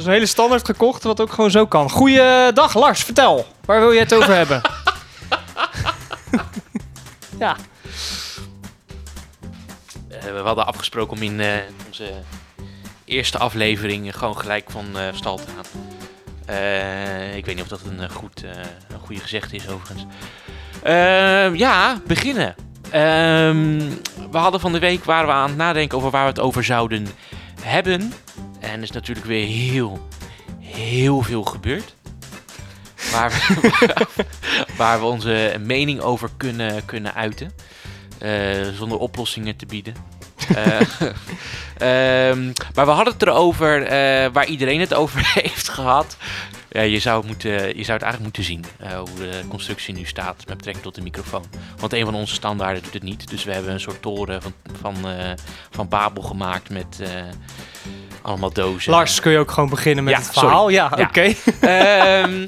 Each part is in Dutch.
is een hele standaard gekocht, wat ook gewoon zo kan. Goeiedag Lars, vertel. Waar wil je het over hebben? ja. Eh, we hadden afgesproken om in eh, onze eerste aflevering gewoon gelijk van eh, stal te gaan. Eh, ik weet niet of dat een, goed, eh, een goede gezegde is overigens. Ehm, ja, beginnen. Ehm, we hadden van de week waren we aan het nadenken over waar we het over zouden hebben. En is natuurlijk weer heel, heel veel gebeurd. Waar we, waar we onze mening over kunnen, kunnen uiten. eh, zonder oplossingen te bieden. Eh, ehm, maar we hadden het erover eh, waar iedereen het over heeft gehad. Ja, je, zou het moeten, je zou het eigenlijk moeten zien hoe de constructie nu staat met betrekking tot de microfoon. Want een van onze standaarden doet het niet. Dus we hebben een soort toren van, van, van Babel gemaakt met allemaal dozen. Lars, kun je ook gewoon beginnen met Ja, het verhaal? Ja, Ja. oké. Ehm,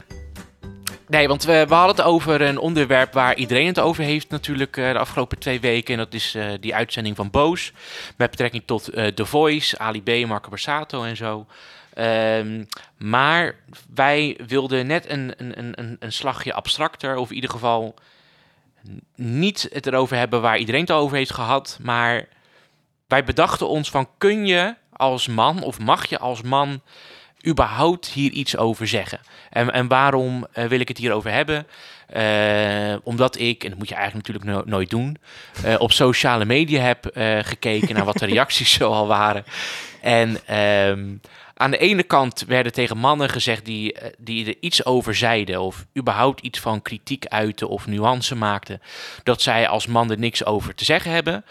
nee, want we, we hadden het over een onderwerp waar iedereen het over heeft natuurlijk eh, de afgelopen twee weken. En dat is eh, die uitzending van Boos. Met betrekking tot eh The Voice, Ali B, Marco Borsato en zo. Ehm, maar wij wilden net een, een, een- een, slagje abstracter. Of in ieder geval niet het erover hebben waar iedereen het over heeft gehad. Maar wij bedachten ons van kun je als man of mag je als man überhaupt hier iets over zeggen? En, en waarom eh, wil ik het hierover hebben? Eh, omdat ik, en dat moet je eigenlijk natuurlijk no- nooit doen, eh, op sociale media heb gekeken naar wat de reacties zo al waren. En ehm, aan de ene kant werden tegen mannen gezegd die, die er iets over zeiden, of überhaupt iets van kritiek uiten of nuance maakten, dat zij als man er niks over te zeggen hebben.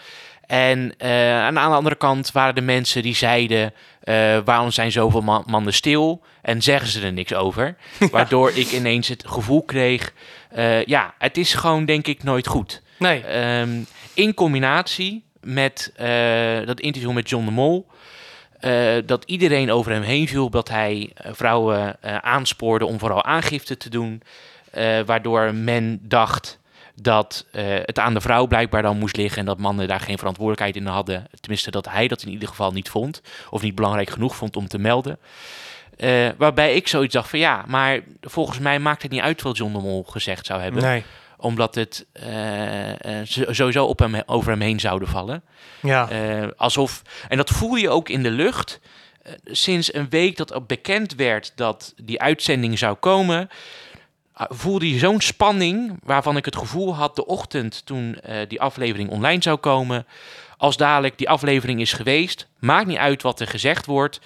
En eh, aan de andere kant waren de mensen die zeiden: eh, waarom zijn zoveel man- mannen stil en zeggen ze er niks over? Waardoor ik ineens het gevoel kreeg: eh, ja, het is gewoon denk ik nooit goed. Nee. Ehm, in combinatie met dat interview met John de Mol. dat iedereen over hem heen viel, dat hij vrouwen aanspoorde om vooral aangifte te doen. waardoor men dacht dat eh, het aan de vrouw blijkbaar dan moest liggen en dat mannen daar geen verantwoordelijkheid in hadden. Tenminste, dat hij dat in ieder geval niet vond, of niet belangrijk genoeg vond om te melden. Eh, waarbij ik zoiets dacht van ja, maar volgens mij maakt het niet uit wat John de Mol gezegd zou hebben Nee. omdat het eh, sowieso op hem, over hem heen zouden vallen. Ja. Alsof, en dat voel je ook in de lucht. Sinds een week dat ook bekend werd dat die uitzending zou komen, voelde je zo'n spanning waarvan ik het gevoel had de ochtend toen eh, die aflevering online zou komen. Als dadelijk die aflevering is geweest, maakt niet uit wat er gezegd wordt.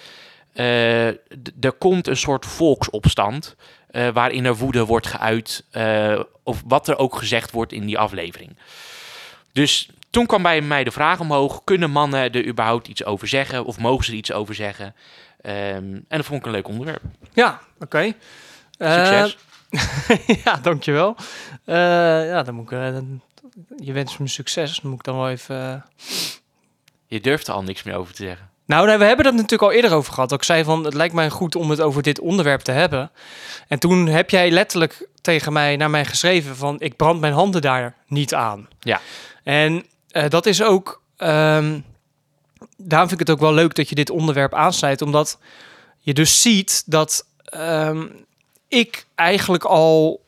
d- er komt een soort volksopstand eh, waarin er woede wordt geuit of wat er ook gezegd wordt in die aflevering. Dus toen kwam bij mij de vraag omhoog: kunnen mannen er überhaupt iets over zeggen of mogen ze er iets over zeggen? Ehm, en dat vond ik een leuk onderwerp. Ja, oké. Succes. ja, dankjewel. Eh ja, dan moet ik... eh, dan- je wens me succes. Dan moet ik dan wel even... eh, Je durft er al niks meer over te zeggen. Nou, nee, we hebben dat natuurlijk al eerder over gehad. Ik zei van, het lijkt mij goed om het over dit onderwerp te hebben. En toen heb jij letterlijk tegen mij, naar mij geschreven van, ik brand mijn handen daar niet aan. Ja. En dat is ook, ehm, daarom vind ik het ook wel leuk dat je dit onderwerp aansnijdt, omdat je dus ziet dat ehm, ik eigenlijk al,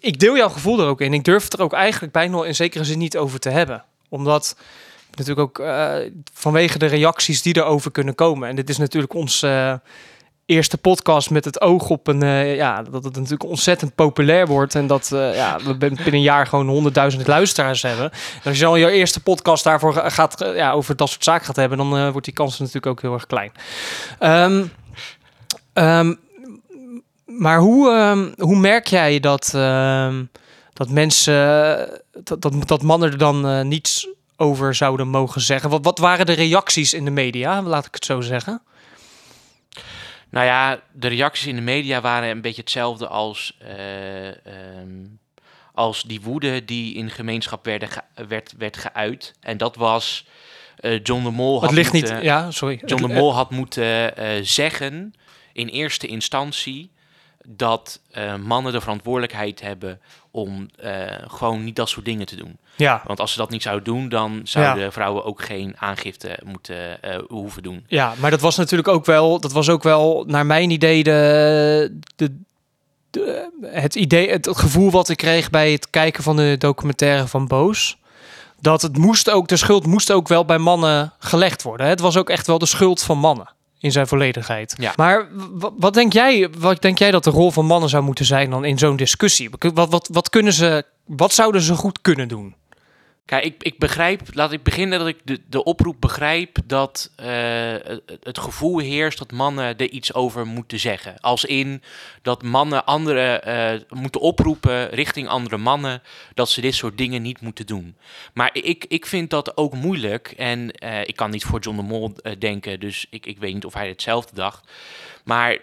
ik deel jouw gevoel er ook in. Ik durf het er ook eigenlijk bijna in zekere zin niet over te hebben. Omdat natuurlijk ook eh, vanwege de reacties die erover kunnen komen. En dit is natuurlijk ons eh, eerste podcast met het oog op een, eh, ja, dat het natuurlijk ontzettend populair wordt. En dat ja, we bin- binnen een jaar gewoon honderdduizend luisteraars hebben. En als je al je eerste podcast daarvoor ga- gaat, ja, over dat soort zaken gaat hebben, dan wordt die kans natuurlijk ook heel erg klein. Ehm, ehm, maar hoe, ehm, hoe merk jij dat, ehm, dat mensen, dat, dat, dat mannen er dan eh, niets over zouden mogen zeggen? Wat, wat waren de reacties in de media, laat ik het zo zeggen? Nou ja, de reacties in de media waren een beetje hetzelfde als, eh, ehm, als die woede die in gemeenschap werden ge- werd, werd geuit. En dat was eh, John de Mol. Het had ligt niet, ja, sorry. John de Mol had moeten zeggen in eerste instantie dat eh, mannen de verantwoordelijkheid hebben om eh, gewoon niet dat soort dingen te doen. Ja, Want als ze dat niet zouden doen, dan zouden vrouwen ook geen aangifte moeten eh, hoeven doen. ja, maar dat was natuurlijk ook wel, dat was ook wel naar mijn idee de, de, de- het idee, het gevoel wat ik kreeg bij het kijken van de documentaire van Boos. Dat het moest ook, de schuld moest ook wel bij mannen gelegd worden. Het was ook echt wel de schuld van mannen in zijn volledigheid. Ja. Maar wat denk jij, wat denk jij dat de rol van mannen zou moeten zijn dan in zo'n discussie? Wat, wat, wat kunnen ze, wat zouden ze goed kunnen doen? Kijk, ik, ik begrijp, laat ik beginnen dat ik de, de oproep begrijp dat eh, het, gevoel heerst dat mannen er iets over moeten zeggen. Als in dat mannen anderen eh, moeten oproepen richting andere mannen dat ze dit soort dingen niet moeten doen. Maar ik, ik vind dat ook moeilijk en eh, ik kan niet voor John de Mol denken, dus ik, ik weet niet of hij hetzelfde dacht. Maar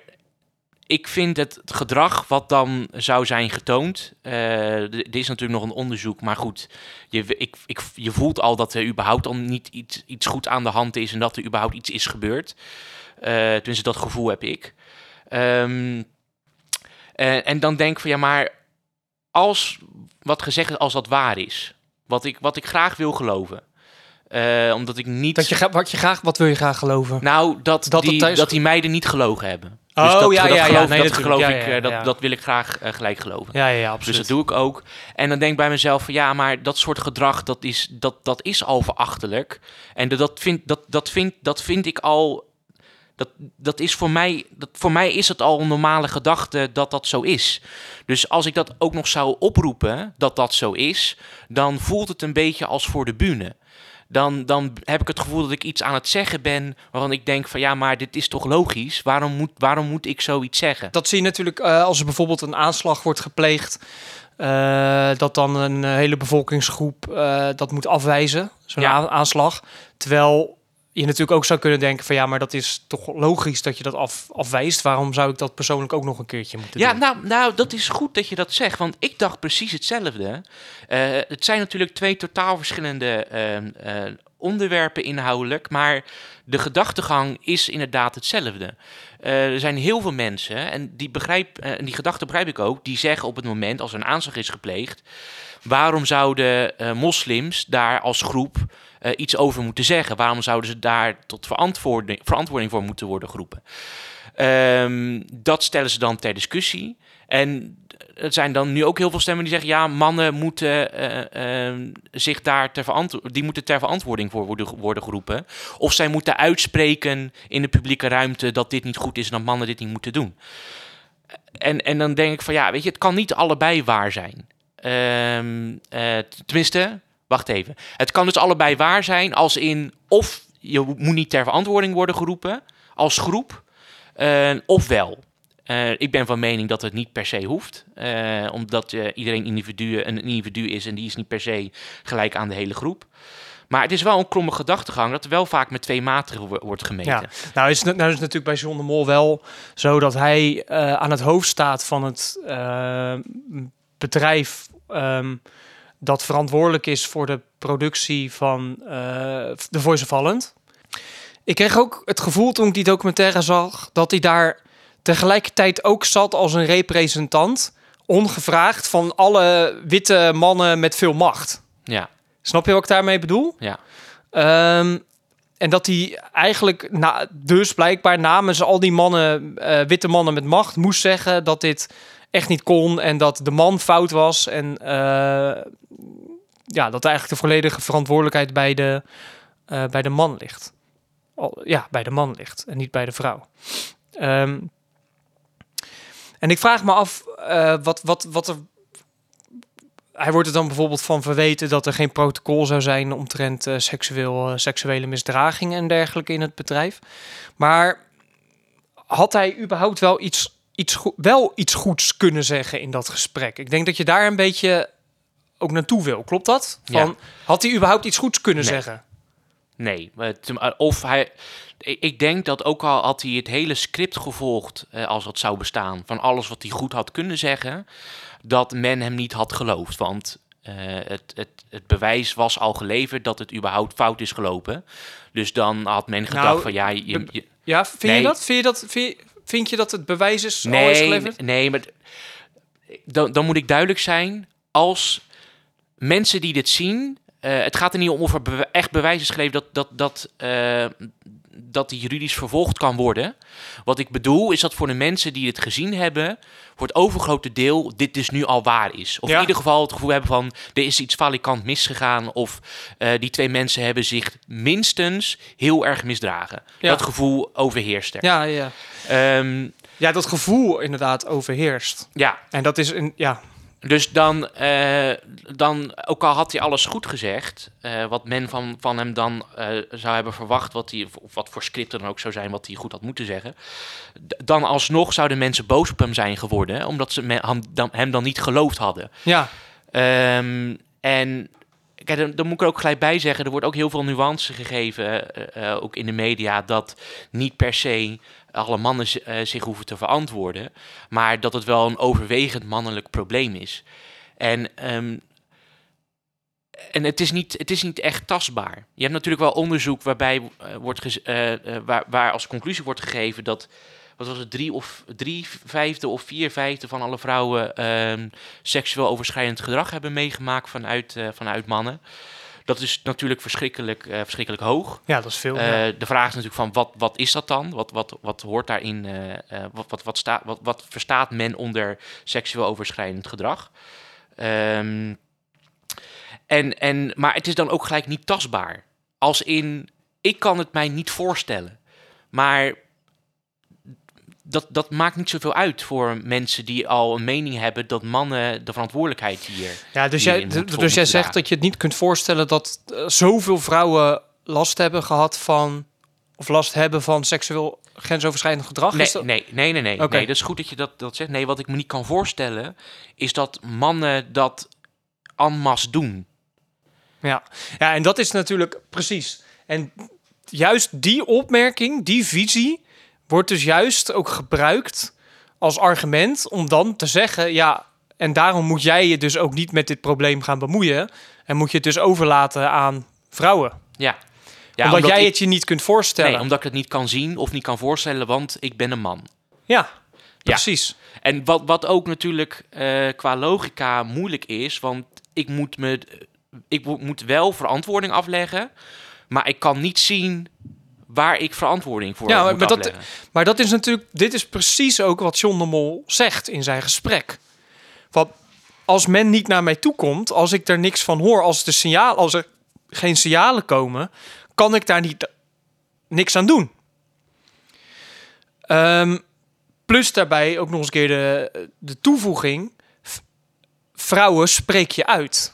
ik vind het gedrag wat dan zou zijn getoond. eh, d- er is natuurlijk nog een onderzoek, maar goed. Je, ik, ik, je voelt al dat er überhaupt al niet iets, iets goed aan de hand is en dat er überhaupt iets is gebeurd. Eh tenminste, dat gevoel heb ik. Ehm, eh, en dan denk ik van ja, maar als wat gezegd is, als dat waar is, wat ik, wat ik graag wil geloven. omdat ik niet. Dat je, wat, je graag, wat wil je graag geloven? Nou, dat, Dat die, dat die meiden niet gelogen hebben. Oh, dus dat, ja, dat ja, ja. Nee, dat geloof ik, ja, eh, dat, dat wil ik graag eh, gelijk geloven. Ja, ja, ja, Dus absoluut. dat doe ik ook. En dan denk ik bij mezelf van ja, maar dat soort gedrag, dat is, dat, dat is al verachtelijk. En dat, dat, vind, dat, dat, vind, dat vind ik al. Dat, dat is voor mij, dat, voor mij is het al een normale gedachte dat dat zo is. Dus als ik dat ook nog zou oproepen dat dat zo is, dan voelt het een beetje als voor de bühne. Dan, dan heb ik het gevoel dat ik iets aan het zeggen ben waarvan ik denk van ja, maar dit is toch logisch? Waarom moet, waarom moet ik zoiets zeggen? Dat zie je natuurlijk eh, als er bijvoorbeeld een aanslag wordt gepleegd. eh, dat dan een eh, hele bevolkingsgroep dat moet afwijzen, zo'n Ja. aanslag. Terwijl je natuurlijk ook zou kunnen denken van ja, maar dat is toch logisch dat je dat af, afwijst. Waarom zou ik dat persoonlijk ook nog een keertje moeten Ja, doen? nou, nou, dat is goed dat je dat zegt, want ik dacht precies hetzelfde. Eh, het zijn natuurlijk twee totaal verschillende ehm, eh, onderwerpen inhoudelijk, maar de gedachtegang is inderdaad hetzelfde. Eh, er zijn heel veel mensen, en die, begrijp, eh, en die gedachte begrijp ik ook, die zeggen op het moment als een aanslag is gepleegd, waarom zouden eh, moslims daar als groep iets over moeten zeggen? Waarom zouden ze daar tot verantwoording, verantwoording voor moeten worden geroepen? Ehm, dat stellen ze dan ter discussie. En er zijn dan nu ook heel veel stemmen die zeggen: ja, mannen moeten eh, ehm, zich daar ter, verantwo- die moeten ter verantwoording voor worden, worden geroepen. Of zij moeten uitspreken in de publieke ruimte dat dit niet goed is en dat mannen dit niet moeten doen. En, en dan denk ik van ja, weet je, het kan niet allebei waar zijn. Eh, tenminste, wacht even. Het kan dus allebei waar zijn als in of je moet niet ter verantwoording worden geroepen als groep, eh, of wel. Eh, ik ben van mening dat het niet per se hoeft, eh, omdat eh, iedereen individu, een individu is en die is niet per se gelijk aan de hele groep. Maar het is wel een kromme gedachtegang dat er wel vaak met twee maten wo- wordt gemeten. Nou is, nou is het natuurlijk bij John de Mol wel zo dat hij aan het hoofd staat van het bedrijf ehm, dat verantwoordelijk is voor de productie van The Voice of Holland. Ik kreeg ook het gevoel toen ik die documentaire zag dat hij daar tegelijkertijd ook zat als een representant, ongevraagd van alle witte mannen met veel macht. Ja, Snap je wat ik daarmee bedoel? ja. Ehm, en dat hij eigenlijk, na, dus blijkbaar namens al die mannen, eh, witte mannen met macht, moest zeggen dat dit echt niet kon en dat de man fout was. En eh, ja, dat eigenlijk de volledige verantwoordelijkheid bij de, eh, bij de man ligt. Al, ja, bij de man ligt en niet bij de vrouw. Ehm, en ik vraag me af eh, wat, wat, wat er hij wordt er dan bijvoorbeeld van verweten dat er geen protocol zou zijn omtrent eh, seksueel, eh, seksuele misdragingen en dergelijke in het bedrijf. Maar had hij überhaupt wel iets, iets, wel iets goeds kunnen zeggen in dat gesprek? Ik denk dat je daar een beetje ook naartoe wil. Klopt dat? Van, Ja. Had hij überhaupt iets goeds kunnen Nee. zeggen? Nee, of hij. Ik denk dat ook al had hij het hele script gevolgd, eh, als dat zou bestaan, van alles wat hij goed had kunnen zeggen, dat men hem niet had geloofd. Want eh, het, het, het bewijs was al geleverd dat het überhaupt fout is gelopen. Dus dan had men gedacht Nou, van ja, je, je- Ja, vind Nee. je dat? Vind je dat, vind je, vind vind je dat het bewijs is al is Nee, geleverd? nee, maar dan, dan moet ik duidelijk zijn. Als mensen die dit zien, het gaat er niet om of er echt bewijs is geleverd dat, dat, dat, eh, dat die juridisch vervolgd kan worden. Wat ik bedoel is dat voor de mensen die het gezien hebben, voor het overgrote deel dit dus nu al waar is. Of Ja. in ieder geval het gevoel hebben van er is iets valikant misgegaan of eh, die twee mensen hebben zich minstens heel erg misdragen. Ja. Dat gevoel overheerst er. Ja, ja. Ehm, ja, dat gevoel inderdaad overheerst. ja, En dat is een, ja, Dus dan, eh, dan, ook al had hij alles goed gezegd, eh, wat men van, van hem dan eh, zou hebben verwacht, wat hij, of wat voor script er dan ook zou zijn, wat hij goed had moeten zeggen, dan alsnog zouden mensen boos op hem zijn geworden, omdat ze hem, dan, hem dan niet geloofd hadden. ja, Ehm, en kijk, dan, dan moet ik er ook gelijk bij zeggen, er wordt ook heel veel nuance gegeven, ook in de media, dat niet per se alle mannen eh, zich hoeven te verantwoorden, maar dat het wel een overwegend mannelijk probleem is. En, ehm, en het, is niet, het is niet echt tastbaar. Je hebt natuurlijk wel onderzoek waarbij eh, wordt eh, waar, waar als conclusie wordt gegeven dat wat was het, drie, of, drie vijfde of vier vijfde van alle vrouwen ehm, seksueel overschrijdend gedrag hebben meegemaakt vanuit, vanuit mannen. Dat is natuurlijk verschrikkelijk, eh, verschrikkelijk hoog. ja, dat is veel. Eh, ja. De vraag is natuurlijk van wat, wat is dat dan? Wat, wat, wat hoort daarin? eh, eh, wat, wat, wat, staat, wat, wat verstaat men onder seksueel overschrijdend gedrag? Ehm, en, en, maar het is dan ook gelijk niet tastbaar. Als in, ik kan het mij niet voorstellen. Maar dat, dat maakt niet zoveel uit voor mensen die al een mening hebben dat mannen de verantwoordelijkheid hier. Ja, dus jij, dus jij zegt dat je het niet kunt voorstellen dat eh, zoveel vrouwen last hebben gehad van, of last hebben van seksueel grensoverschrijdend gedrag? Nee, dat- nee, nee, nee, nee. Dat is goed dat je dat, dat zegt. Nee, wat ik me niet kan voorstellen, is dat mannen dat en masse doen. Ja. ja, en dat is natuurlijk precies. En juist die opmerking, die visie, wordt dus juist ook gebruikt als argument om dan te zeggen: ja, en daarom moet jij je dus ook niet met dit probleem gaan bemoeien. En moet je het dus overlaten aan vrouwen. Ja. ja omdat, jij ik, het je niet kunt voorstellen. Nee, omdat ik het niet kan zien of niet kan voorstellen, want ik ben een man. Ja, precies. En wat, wat ook natuurlijk eh, qua logica moeilijk is, want ik moet, me, ik mo- moet wel verantwoording afleggen, maar ik kan niet zien waar ik verantwoording voor Ja, moet maar dat-. Maar dat is natuurlijk, dit is precies ook wat John de Mol zegt in zijn gesprek. Want als men niet naar mij toe komt, als ik er niks van hoor, als, de signaal, als er geen signalen komen, kan ik daar niet niks aan doen. Ehm, plus daarbij ook nog eens een keer de, de toevoeging: vrouwen spreek je uit.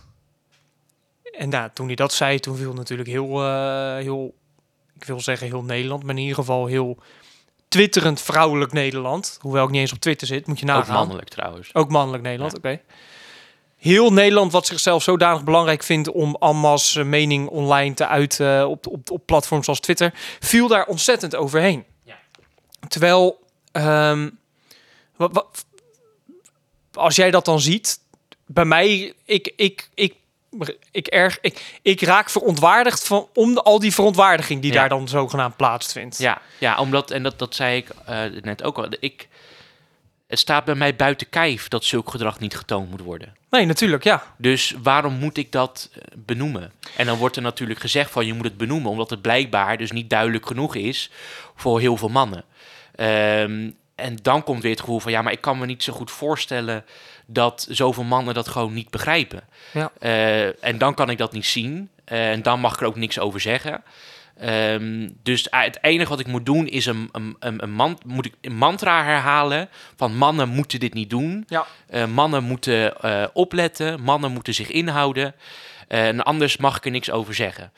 En nou, toen hij dat zei, toen viel natuurlijk heel, eh, heel ik wil zeggen heel Nederland, maar in ieder geval heel twitterend vrouwelijk Nederland. Hoewel ik niet eens op Twitter zit, moet je Ook nagaan. mannelijk trouwens. Ook mannelijk Nederland, oké. Heel Nederland wat zichzelf zodanig belangrijk vindt om Ammas mening online te uiten op, op, op platforms als Twitter, viel daar ontzettend overheen. Ja. Terwijl, ehm, wat, wat, als jij dat dan ziet, bij mij, ik, ik, ik, ik, erg, ik, ik raak verontwaardigd van, om de, al die verontwaardiging die Ja. daar dan zogenaamd plaatsvindt. Ja, ja omdat, en dat, dat zei ik eh, net ook al, ik, het staat bij mij buiten kijf dat zulk gedrag niet getoond moet worden. Nee, natuurlijk, ja. Dus waarom moet ik dat eh, benoemen? En dan wordt er natuurlijk gezegd van je moet het benoemen, omdat het blijkbaar dus niet duidelijk genoeg is voor heel veel mannen. Ehm, en dan komt weer het gevoel van ja, maar ik kan me niet zo goed voorstellen dat zoveel mannen dat gewoon niet begrijpen. Ja. Eh, en dan kan ik dat niet zien. Eh, en dan mag ik er ook niks over zeggen. Ehm, dus eh, het enige wat ik moet doen is een, een, een, een, man, moet ik een mantra herhalen van mannen moeten dit niet doen. Ja. Mannen moeten opletten, mannen moeten zich inhouden. En anders mag ik er niks over zeggen.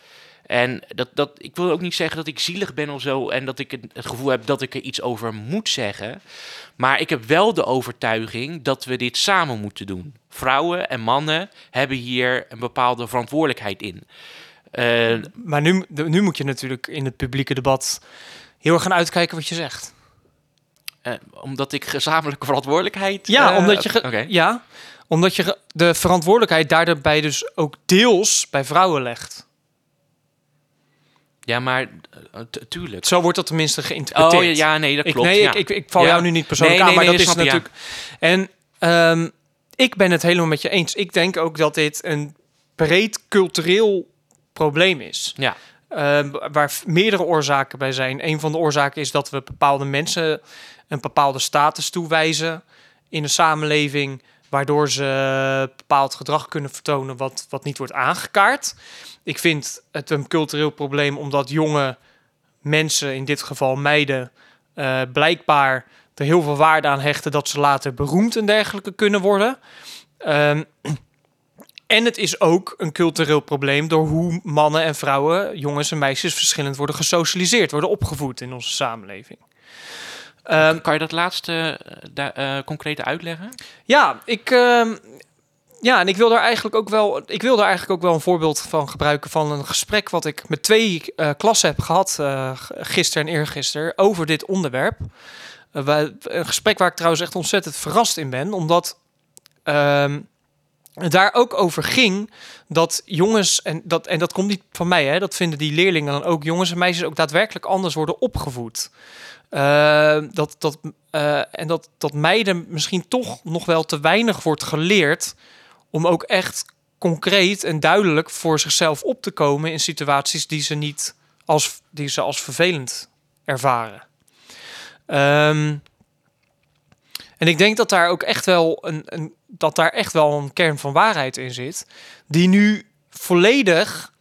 En dat, dat, ik wil ook niet zeggen dat ik zielig ben of zo en dat ik het, gevoel heb dat ik er iets over moet zeggen. Maar ik heb wel de overtuiging dat we dit samen moeten doen. Vrouwen en mannen hebben hier een bepaalde verantwoordelijkheid in. Eh, Maar nu, nu moet je natuurlijk in het publieke debat heel erg gaan uitkijken wat je zegt. eh, omdat ik gezamenlijke verantwoordelijkheid. Ja, eh, omdat je, ja, omdat je de verantwoordelijkheid daarbij dus ook deels bij vrouwen legt. Ja, maar uh, tuurlijk. Zo wordt dat tenminste geïnterpreteerd. Oh ja, nee, dat ik, klopt. nee, ja. ik, ik, ik val Ja. jou nu niet persoonlijk Nee, aan, nee, maar nee, dat is ik, natuurlijk... En ehm, ik ben het helemaal met je eens. Ik denk ook dat dit een breed cultureel probleem is. Ja. Ehm, waar meerdere oorzaken bij zijn. Een van de oorzaken is dat we bepaalde mensen een bepaalde status toewijzen in de samenleving, waardoor ze bepaald gedrag kunnen vertonen wat, wat niet wordt aangekaart. Ik vind het een cultureel probleem omdat jonge mensen, in dit geval meiden, eh, blijkbaar er heel veel waarde aan hechten dat ze later beroemd en dergelijke kunnen worden. Ehm, en het is ook een cultureel probleem door hoe mannen en vrouwen, jongens en meisjes, verschillend worden gesocialiseerd, worden opgevoed in onze samenleving. Ehm, kan je dat laatste eh, da- eh, concrete uitleggen? ja, ik. ehm, ja, en ik wil daar eigenlijk ook wel. Ik wil daar eigenlijk ook wel een voorbeeld van gebruiken van een gesprek wat ik met twee eh, klassen heb gehad eh, g- gisteren en eergisteren over dit onderwerp. Wij- een gesprek waar ik trouwens echt ontzettend verrast in ben, omdat ehm, daar ook over ging dat jongens en dat en dat komt niet van mij, hè, dat vinden die leerlingen dan ook jongens en meisjes ook daadwerkelijk anders worden opgevoed. Eh, dat, dat, eh, en dat, dat meiden misschien toch nog wel te weinig wordt geleerd om ook echt concreet en duidelijk voor zichzelf op te komen in situaties die ze niet als, die ze als vervelend ervaren. Ehm, en ik denk dat daar ook echt wel een, een, dat daar echt wel een kern van waarheid in zit, die nu volledig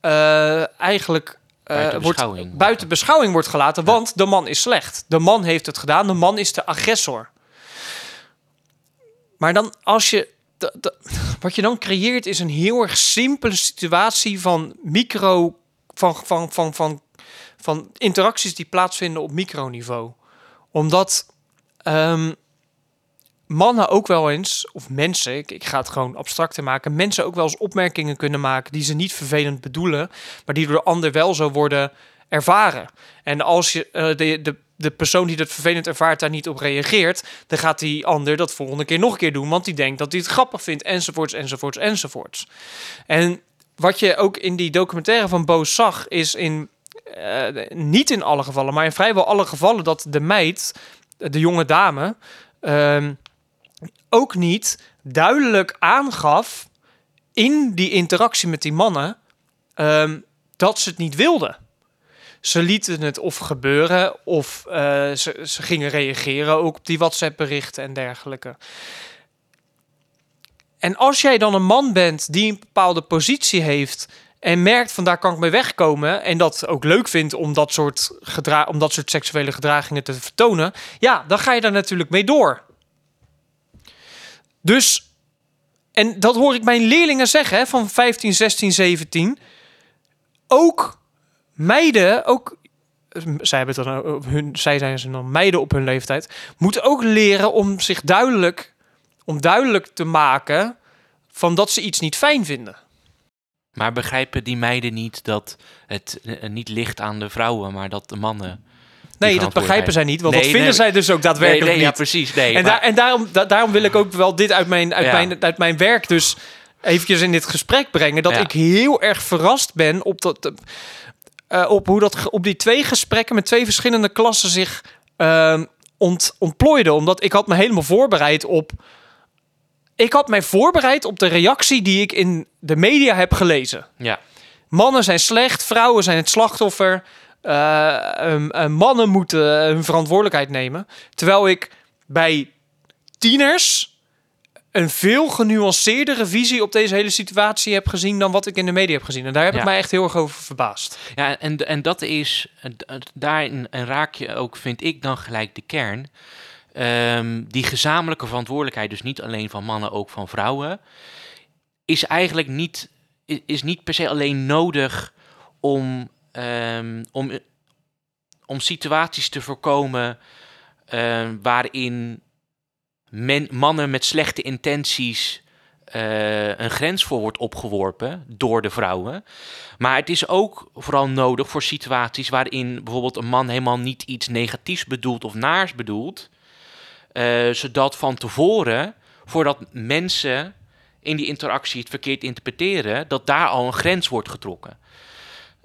eh, eigenlijk eh, Buiten wordt beschouwing. buiten beschouwing wordt gelaten, want de man is slecht. De man heeft het gedaan, de man is de agressor. Maar dan als je. wat je dan creëert is een heel erg simpele situatie van micro. van, van, van, van, van interacties die plaatsvinden op microniveau. Omdat ehm, mannen ook wel eens, of mensen, ik, ik ga het gewoon abstracter maken, mensen ook wel eens opmerkingen kunnen maken die ze niet vervelend bedoelen, maar die door de ander wel zo worden ervaren. En als je eh, de, de, de persoon die dat vervelend ervaart daar niet op reageert, dan gaat die ander dat volgende keer nog een keer doen, want die denkt dat hij het grappig vindt, enzovoorts, enzovoorts, enzovoorts. En wat je ook in die documentaire van Boos zag, is in eh, niet in alle gevallen, maar in vrijwel alle gevallen dat de meid, de jonge dame, ehm, ook niet duidelijk aangaf in die interactie met die mannen ehm, dat ze het niet wilde. Ze lieten het of gebeuren of eh, ze, ze gingen reageren ook op die WhatsApp-berichten en dergelijke. En als jij dan een man bent die een bepaalde positie heeft en merkt van daar kan ik mee wegkomen en dat ook leuk vindt om dat soort, gedra om dat soort seksuele gedragingen te vertonen, ja, dan ga je daar natuurlijk mee door. Dus, en dat hoor ik mijn leerlingen zeggen hè, van 15, 16, 17. Ook meiden, ook, eh, zij, hebben het dan, op hun, zij zijn ze dan meiden op hun leeftijd, moeten ook leren om zich duidelijk, om duidelijk te maken van dat ze iets niet fijn vinden. Maar begrijpen die meiden niet dat het eh, niet ligt aan de vrouwen, maar dat de mannen. Nee, dat begrijpen zij niet, want Nee, dat vinden nee. zij dus ook daadwerkelijk nee, nee, ja, niet. precies. Nee, En, maar- daar, en daarom, da- daarom wil ik ook wel dit uit mijn, uit, Ja. mijn, uit mijn werk dus eventjes in dit gesprek brengen. Dat Ja. ik heel erg verrast ben op, dat, eh, op hoe dat op die twee gesprekken met twee verschillende klassen zich ehm, ont, ontplooiden. Omdat ik had me helemaal voorbereid op... Ik had mij voorbereid op de reactie die ik in de media heb gelezen. ja. Mannen zijn slecht, vrouwen zijn het slachtoffer. Eh, ehm, eh, mannen moeten hun verantwoordelijkheid nemen. Terwijl ik bij tieners een veel genuanceerdere visie op deze hele situatie heb gezien dan wat ik in de media heb gezien. En daar heb ik Ja. mij echt heel erg over verbaasd. Ja, en, en dat is, eh, daarin raak je ook, vind ik dan gelijk de kern. Ehm, die gezamenlijke verantwoordelijkheid, dus niet alleen van mannen, ook van vrouwen, is eigenlijk niet, is niet per se alleen nodig om, ehm, om, om situaties te voorkomen ehm, waarin mannen met slechte intenties eh, een grens voor wordt opgeworpen door de vrouwen. Maar het is ook vooral nodig voor situaties waarin bijvoorbeeld een man helemaal niet iets negatiefs bedoelt of naars bedoelt. eh, zodat van tevoren, voordat mensen in die interactie het verkeerd interpreteren, dat daar al een grens wordt getrokken.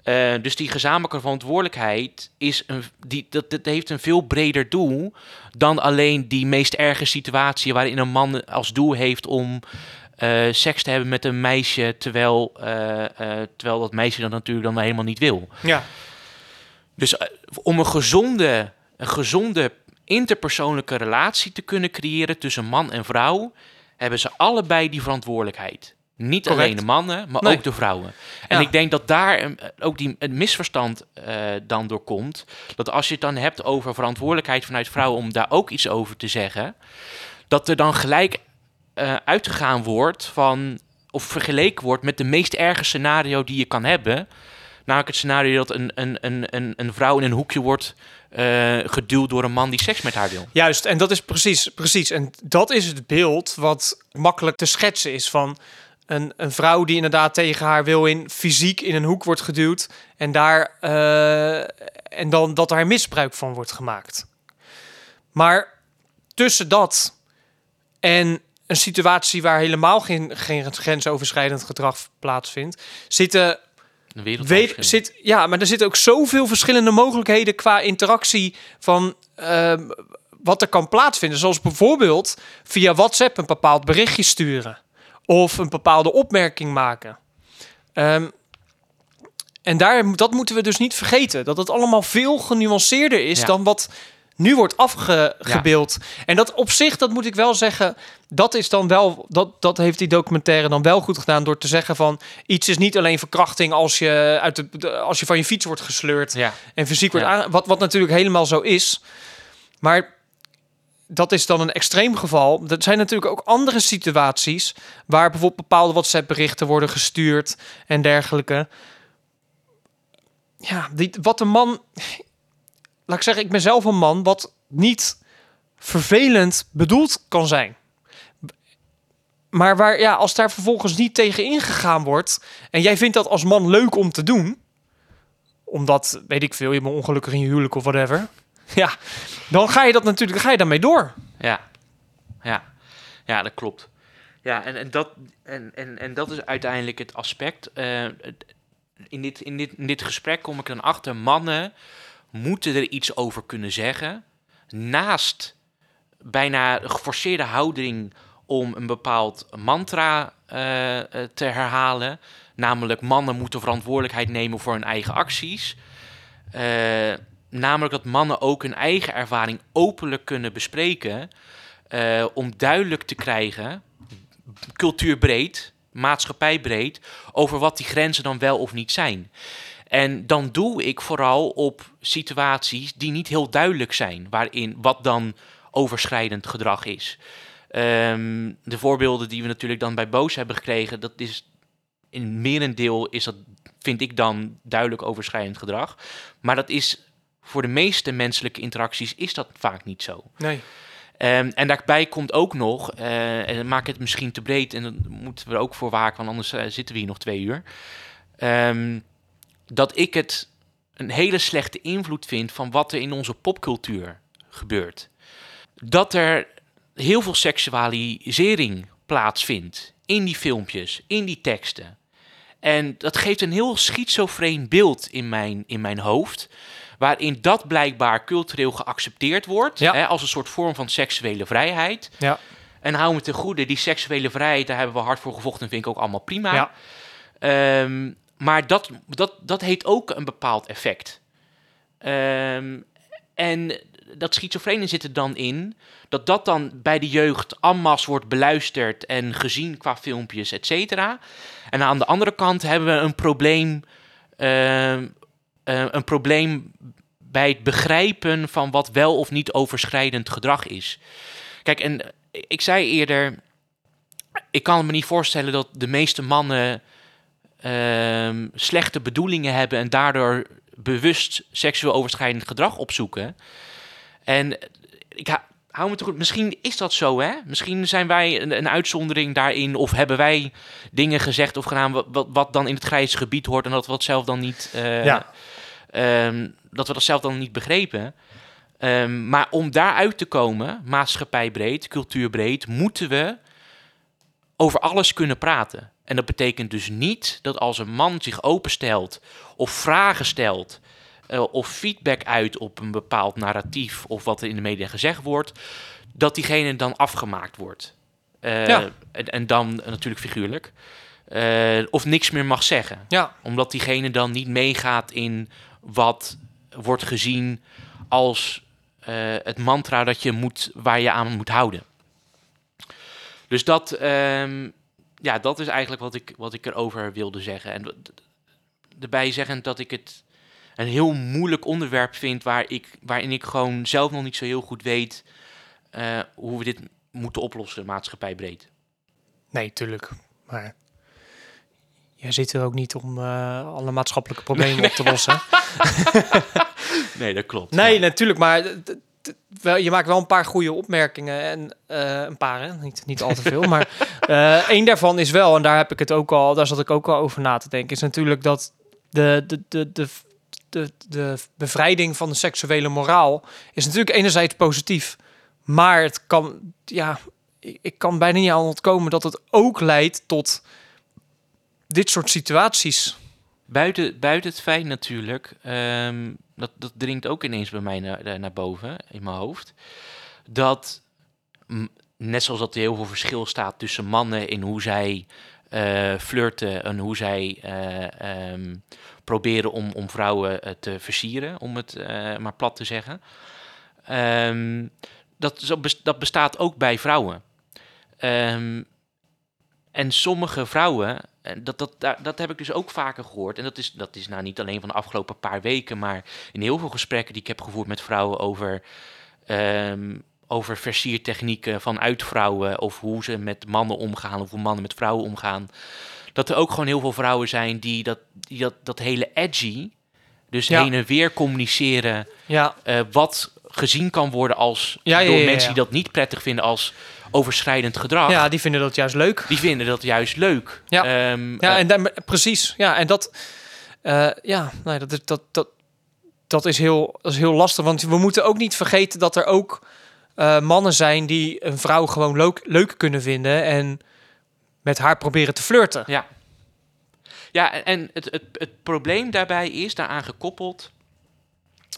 Eh, dus die gezamenlijke verantwoordelijkheid is een, die, dat, dat heeft een veel breder doel dan alleen die meest erge situatie waarin een man als doel heeft om eh, seks te hebben met een meisje, terwijl, eh, terwijl dat meisje dat natuurlijk dan helemaal niet wil. Ja. Dus om een gezonde, een gezonde interpersoonlijke relatie te kunnen creëren tussen man en vrouw, hebben ze allebei die verantwoordelijkheid. Niet Correct. alleen de mannen, maar Nee. ook de vrouwen. En Ja. ik denk dat daar een- ook die, het misverstand eh, dan door komt. Dat als je het dan hebt over verantwoordelijkheid vanuit vrouwen om daar ook iets over te zeggen, dat er dan gelijk eh, uitgegaan wordt van, of vergeleken wordt met de meest erge scenario die je kan hebben. Namelijk het scenario dat een, een, een, een, een vrouw in een hoekje wordt eh, geduwd door een man die seks met haar wil. Juist, en dat is precies, precies. En dat is het beeld wat makkelijk te schetsen is van een, een vrouw die inderdaad tegen haar wil in fysiek in een hoek wordt geduwd en daar eh, en dan dat daar misbruik van wordt gemaakt. Maar tussen dat en een situatie waar helemaal geen, geen grensoverschrijdend gedrag plaatsvindt, zitten Weet, zit, ja, maar er zitten ook zoveel verschillende mogelijkheden qua interactie van ehm, wat er kan plaatsvinden. Zoals bijvoorbeeld via WhatsApp een bepaald berichtje sturen of een bepaalde opmerking maken. Ehm, en daar, dat moeten we dus niet vergeten. Dat het allemaal veel genuanceerder is Ja. dan wat nu wordt afgebeeld. En dat op zich, dat moet ik wel zeggen, dat is dan wel, dat, dat heeft die documentaire dan wel goed gedaan door te zeggen van iets is niet alleen verkrachting als je, uit de, als je van je fiets wordt gesleurd Ja, en fysiek wordt aan, wat, wat natuurlijk helemaal zo is. Maar dat is dan een extreem geval. Er zijn natuurlijk ook andere situaties waar bijvoorbeeld bepaalde WhatsApp-berichten worden gestuurd en dergelijke. Ja, wat een man. Laat ik zeggen, ik ben zelf een man wat niet vervelend bedoeld kan zijn. Maar waar, ja, als daar vervolgens niet tegen ingegaan wordt. en jij vindt dat als man leuk om te doen. omdat, weet ik veel, je bent ongelukkig in je huwelijk of whatever. Ja, dan ga je dat natuurlijk, ga je daarmee door. ja, ja, ja, dat klopt. Ja, en, en, dat, en, en, en dat is uiteindelijk het aspect. eh, in, dit, in, dit, in dit gesprek kom ik dan achter, mannen moeten er iets over kunnen zeggen. Naast bijna de geforceerde houding om een bepaald mantra eh, eh, te herhalen. Namelijk, mannen moeten verantwoordelijkheid nemen voor hun eigen acties. Eh, namelijk dat mannen ook hun eigen ervaring openlijk kunnen bespreken. eh, om duidelijk te krijgen, cultuurbreed, maatschappijbreed, over wat die grenzen dan wel of niet zijn. En dan doe ik vooral op situaties die niet heel duidelijk zijn, waarin wat dan overschrijdend gedrag is. Ehm, de voorbeelden die we natuurlijk dan bij Boos hebben gekregen, dat is in merendeel is dat, vind ik dan, duidelijk overschrijdend gedrag. Maar dat is voor de meeste menselijke interacties is dat vaak niet zo. Nee. Ehm, en daarbij komt ook nog, eh, en maak het misschien te breed en dan moeten we er ook voor waken, want anders eh, zitten we hier nog twee uur. Ehm, dat ik het een hele slechte invloed vind van wat er in onze popcultuur gebeurt. Dat er heel veel seksualisering plaatsvindt in die filmpjes, in die teksten. En dat geeft een heel schizofreen beeld in mijn, in mijn hoofd. Waarin dat blijkbaar cultureel geaccepteerd wordt. Ja. Hè, als een soort vorm van seksuele vrijheid. Ja. En hou me ten goede, die seksuele vrijheid, daar hebben we hard voor gevochten. vind ik ook allemaal prima. Ja. Ehm, maar dat, dat, dat heeft ook een bepaald effect. Ehm, en dat schizofrene zit er dan in dat dat dan bij de jeugd ammas wordt beluisterd en gezien qua filmpjes, et cetera. En aan de andere kant hebben we een probleem, ehm, eh, een probleem bij het begrijpen van wat wel of niet overschrijdend gedrag is. Kijk, en ik zei eerder, ik kan me niet voorstellen dat de meeste mannen ehm, slechte bedoelingen hebben en daardoor bewust seksueel overschrijdend gedrag opzoeken. En ik ha- hou me te goed, misschien is dat zo, hè? Misschien zijn wij een, uitzondering daarin, of hebben wij dingen gezegd of gedaan wat, wat, wat dan in het grijze gebied hoort en dat we dat zelf dan niet, eh, Ja. Ehm, dat we dat zelf dan niet begrepen. Ehm, maar om daaruit te komen, maatschappijbreed, cultuurbreed, moeten we over alles kunnen praten. En dat betekent dus niet dat als een man zich openstelt of vragen stelt eh, of feedback uit op een bepaald narratief of wat er in de media gezegd wordt, dat diegene dan afgemaakt wordt. Eh, Ja. en, en dan natuurlijk figuurlijk. Eh, of niks meer mag zeggen. Ja, Omdat diegene dan niet meegaat in wat wordt gezien als eh, het mantra dat je moet, waar je aan moet houden. Dus dat, ehm, ja, dat is eigenlijk wat ik, wat ik erover wilde zeggen. En erbij zeggend dat ik het een heel moeilijk onderwerp vind waar ik, waarin ik gewoon zelf nog niet zo heel goed weet eh, hoe we dit moeten oplossen, maatschappijbreed. nee, tuurlijk. Maar jij zit er ook niet om eh, alle maatschappelijke problemen op te lossen. Nee, dat klopt. Nee, Ja. natuurlijk, maar wel, je maakt wel een paar goede opmerkingen. En eh, een paar, hè? Niet, niet al te veel. maar eh één daarvan is wel, en daar heb ik het ook al, daar zat ik ook al over na te denken, is natuurlijk dat de, de, de, de, de, de bevrijding van de seksuele moraal is natuurlijk enerzijds positief. Maar het kan, ja, ik, ik kan bijna niet aan ontkomen dat het ook leidt tot dit soort situaties. Buiten, buiten het feit natuurlijk, ehm, dat, dat dringt ook ineens bij mij naar, eh, naar boven in mijn hoofd, dat net zoals dat er heel veel verschil staat tussen mannen in hoe zij eh, flirten en hoe zij eh, ehm, proberen om, om vrouwen te versieren, om het maar plat te zeggen. Ehm, dat, dat bestaat ook bij vrouwen. En sommige vrouwen, en dat, dat, dat heb ik dus ook vaker gehoord. En dat is, dat is nou niet alleen van de afgelopen paar weken, maar in heel veel gesprekken die ik heb gevoerd met vrouwen over, ehm, over versiertechnieken vanuit vrouwen. Of hoe ze met mannen omgaan of hoe mannen met vrouwen omgaan. Dat er ook gewoon heel veel vrouwen zijn die dat, die dat, dat hele edgy, dus Ja. heen en weer communiceren, Ja, eh, wat gezien kan worden als Ja, door mensen die dat niet prettig vinden als overschrijdend gedrag. ja, die vinden dat juist leuk. Die vinden dat juist leuk. Ja. Ehm, Ja, eh, en dan, precies. Ja, en dat, eh, ja, nee, dat, is, dat, dat, dat, is heel, dat is heel lastig. Want we moeten ook niet vergeten dat er ook eh, mannen zijn die een vrouw gewoon leuk, leuk kunnen vinden en met haar proberen te flirten. Ja. Ja, en- het, het, het probleem daarbij is, daaraan gekoppeld,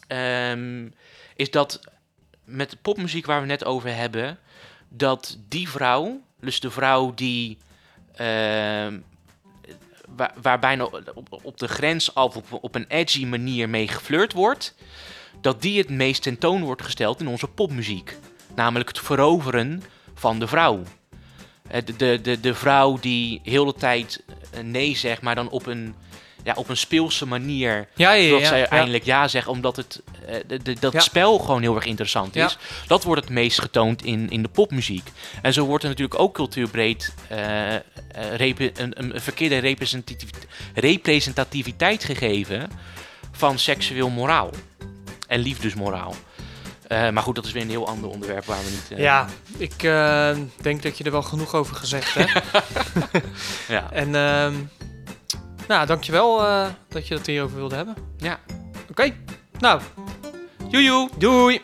ehm, is dat met de popmuziek waar we net over hebben, dat die vrouw, dus de vrouw die, ehm, waar, bijna op, de grens af op, een edgy manier mee geflirt wordt, dat die het meest tentoon wordt gesteld in onze popmuziek. Namelijk het veroveren van de vrouw. Eh, De, de, de, de vrouw die heel de tijd eh, nee zegt, maar dan op een, ja, op een speelse manier. Ja, ja, ja, zij ja. uiteindelijk ja zegt, omdat het, eh, de, de- dat spel gewoon heel erg interessant is. Dat wordt het meest getoond in, in de popmuziek. En zo wordt er natuurlijk ook cultuurbreed repe- een, een, verkeerde representativ- representativiteit gegeven van seksueel moraal en liefdesmoraal. Maar goed, dat is weer een heel ander onderwerp waar we niet... Ja, ik denk dat je er wel genoeg over gezegd hebt. ja. en ehm nou, dankjewel eh dat je het hierover wilde hebben. ja. Oké, nou, Joejoe! doei!